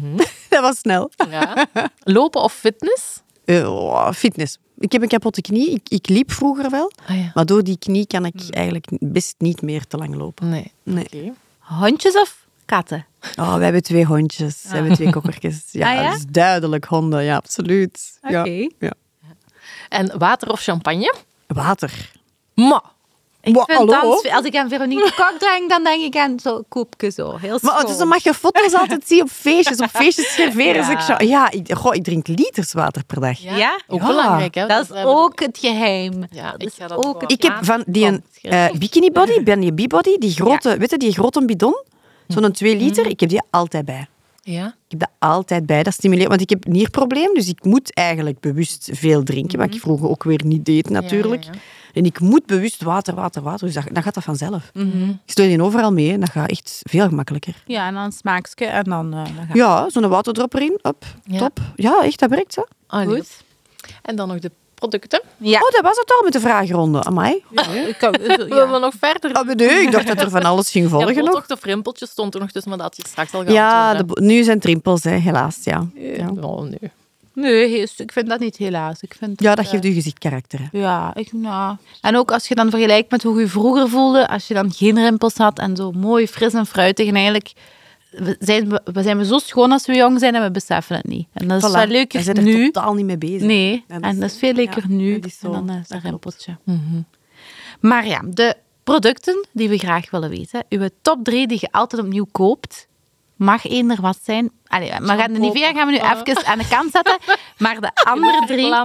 Mhm. dat was snel. Ja. Lopen of fitness? Eh, oh, fitness. Ik heb een kapotte knie. Ik, ik liep vroeger wel. Ah ja. Maar door die knie kan ik eigenlijk best niet meer te lang lopen. Nee. Nee. Hondjes of katten? Oh, we hebben twee hondjes. We hebben twee kokkertjes. Ja, Ah, ja? dat is duidelijk honden. Ja, absoluut. Oké. Ja. En water of champagne? Water. Ma. Ik Wa- vind hallo? dans- als ik aan Veronique Kok denk, dan denk ik aan zo'n koepje zo. Heel Maar dus dan mag je foto's altijd zien op feestjes. Op feestjes serveren Ja. ze. ik Ja, ik, goh, ik drink liters water per dag. Ja? Ook Ja. belangrijk, hè? Dat is ook het geheim. Ja, dat ik is ga dat ook wel. het Ik heb van die een eh, bikini body, ben je body, die grote, weet je, die grote bidon. Zo'n 2 liter, ik heb die altijd bij. Ja? Ik heb dat altijd bij. Dat stimuleert, want ik heb een nierprobleem, dus ik moet eigenlijk bewust veel drinken, wat ik vroeger ook weer niet deed natuurlijk. Ja, ja, En ik moet bewust water, water, water, dus dat, dan gaat dat vanzelf. Mhm. Ik steun die overal mee en dat gaat echt veel gemakkelijker. Ja, en dan smaakje en dan, eh, dan gaat Ja, zo'n waterdrop erin, op, Ja. top. Ja, echt, dat werkt, het goed. En dan nog de producten. Ja. Oh, dat was het al met de vragenronde. Amai. Ik kan- eh, Willen ja. we nog verder? Oh, nee, ik dacht dat er van alles ging Ja, volgen nog. botox of rimpeltjes stond er nog tussen, maar dat had je straks al Ja, de, bo- nu zijn het rimpels, hè, helaas. Ja, hè. ja. Oh, nee. Nee, ik vind dat niet helaas. Ik vind ja dat eh, geeft je gezicht karakter. hè. Ja, ik, nou. En ook als je dan vergelijkt met hoe je vroeger voelde, als je dan geen rimpels had en zo mooi, fris en fruitig. En eigenlijk we zijn we, zijn we zo schoon als we jong zijn en we beseffen het niet. En dat is Voilà. wel leuker zijn er nu. totaal niet mee bezig. Nee, en dat is veel leuker ja, nu. dat is zo. En dan Dat rimpeltje. Mhm. Maar ja, de producten die we graag willen weten. Uw top drie die je altijd opnieuw koopt. Mag één er wat zijn. Allee, maar gaan de Nivea gaan we nu even aan de kant zetten. Maar de andere drie...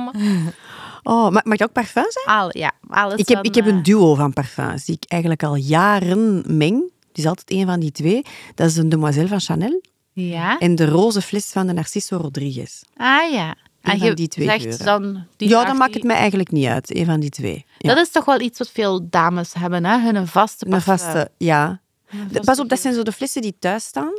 Oh, mag, mag dat ook parfum zijn? Al, ja, alles Ik heb, van, ik heb eh, een duo van parfums die ik eigenlijk al jaren meng. Het is altijd een van die twee. Dat is een Demoiselle van Chanel Ja? en de roze fles van de Narciso Rodriguez. Ah ja. En van je die twee zegt geuren. dan... Die ja, dan maakt die- het mij eigenlijk niet uit. Een van die twee. Ja. Dat is toch wel iets wat veel dames hebben, hè? Hun vaste Een parfum. vaste, ja. Vaste Pas op, dat zijn zo de flessen die thuis staan.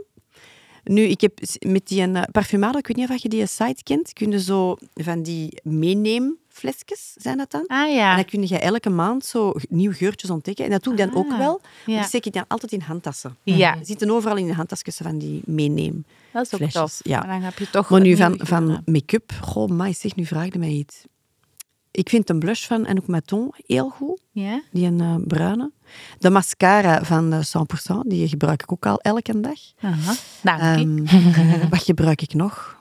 Nu, ik heb met die een, eh, parfumado, ik weet niet of je die site kent, kun je zo van die meeneemflesjes, zijn dat dan? Ah En ja. dan kun je elke maand zo nieuwe geurtjes ontdekken. En dat doe ik dan ook Ah, wel. ja. Die steek ik dan altijd in handtassen. Ja, Die zitten overal in de handtasjes van die meeneem. dat is ook tof. ja. Maar dan heb je toch... Maar nu van, van make-up, goh, maar zeg, nu vraag je mij iets. Ik vind een blush van Anouk Maton heel goed. Ja? Die een eh, bruine. De mascara van eh 100%, die gebruik ik ook al elke dag. Aha. Dank. Ehm, wat gebruik ik nog?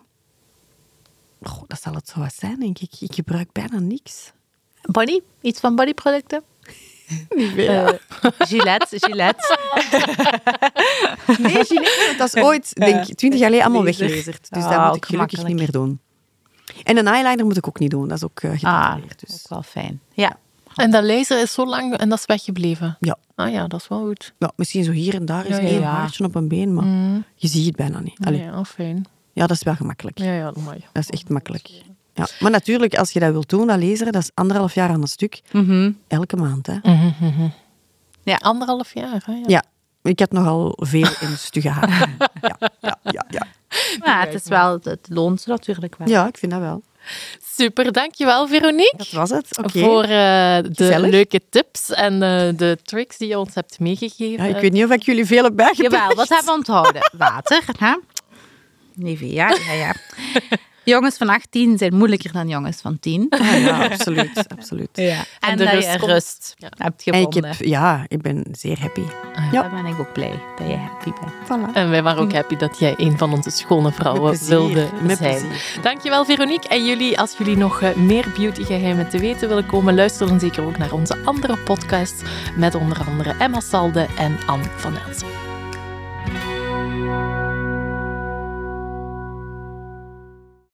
Goh, dat zal het zo wat zijn, denk ik. Ik gebruik bijna niks. Body? Iets van bodyproducten? Niet Eh, Gillette, Gillette. Nee, Gillette, dat is ooit, denk ik, twintig jaar geleden allemaal weggelezerd. Dus Ah, dat moet ik gelukkig niet meer doen. En een eyeliner moet ik ook niet doen. Dat is ook uh, Ah, getatoeëerd. dat is Dus. wel fijn. Ja. En dat laser is zo lang en dat is weggebleven. Ja. Ah ja, dat is wel goed. ja, misschien zo hier en daar is Ja, ja, één ja. haartje op een been, maar Mm. je ziet het bijna niet. Allee, Ja, fijn. Ja, dat is wel gemakkelijk. Ja, ja, mooi. Dat is echt makkelijk. Ja. Maar natuurlijk, als je dat wilt doen, dat lezen, dat is anderhalf jaar aan een stuk. Mhm. Elke maand, hè. Ja. Anderhalf jaar, hè? Ja. Ja. Ik had nogal veel in stugge haar. Ja, ja, ja, ja. Maar het, is wel, het loont ze natuurlijk wel. ja, ik vind dat wel. Super, dankjewel Veronique. Dat was het. Oké. Voor eh, de Gezellig. leuke tips en eh, de tricks die je ons hebt meegegeven. Ja, ik weet niet of ik jullie veel heb bijgebracht. Jawel, wat hebben we onthouden? Water, hè? Nivea, ja, ja. Jongens van 18 zijn moeilijker dan jongens van 10. Ah, ja, absoluut. absoluut. Ja. En, En de dat rust je komt. rust Ja. hebt En ik heb, ja, ik ben zeer happy. Ah, ja. Daar ben ik ook blij dat je happy bent. Voilà. En wij waren ook happy dat jij een van onze schone vrouwen wilde met zijn. plezier. Dankjewel Veronique. En jullie, als jullie nog eh, meer beautygeheimen te weten willen komen, luister dan zeker ook naar onze andere podcasts met onder andere Emma Salde en Anne van Elsen.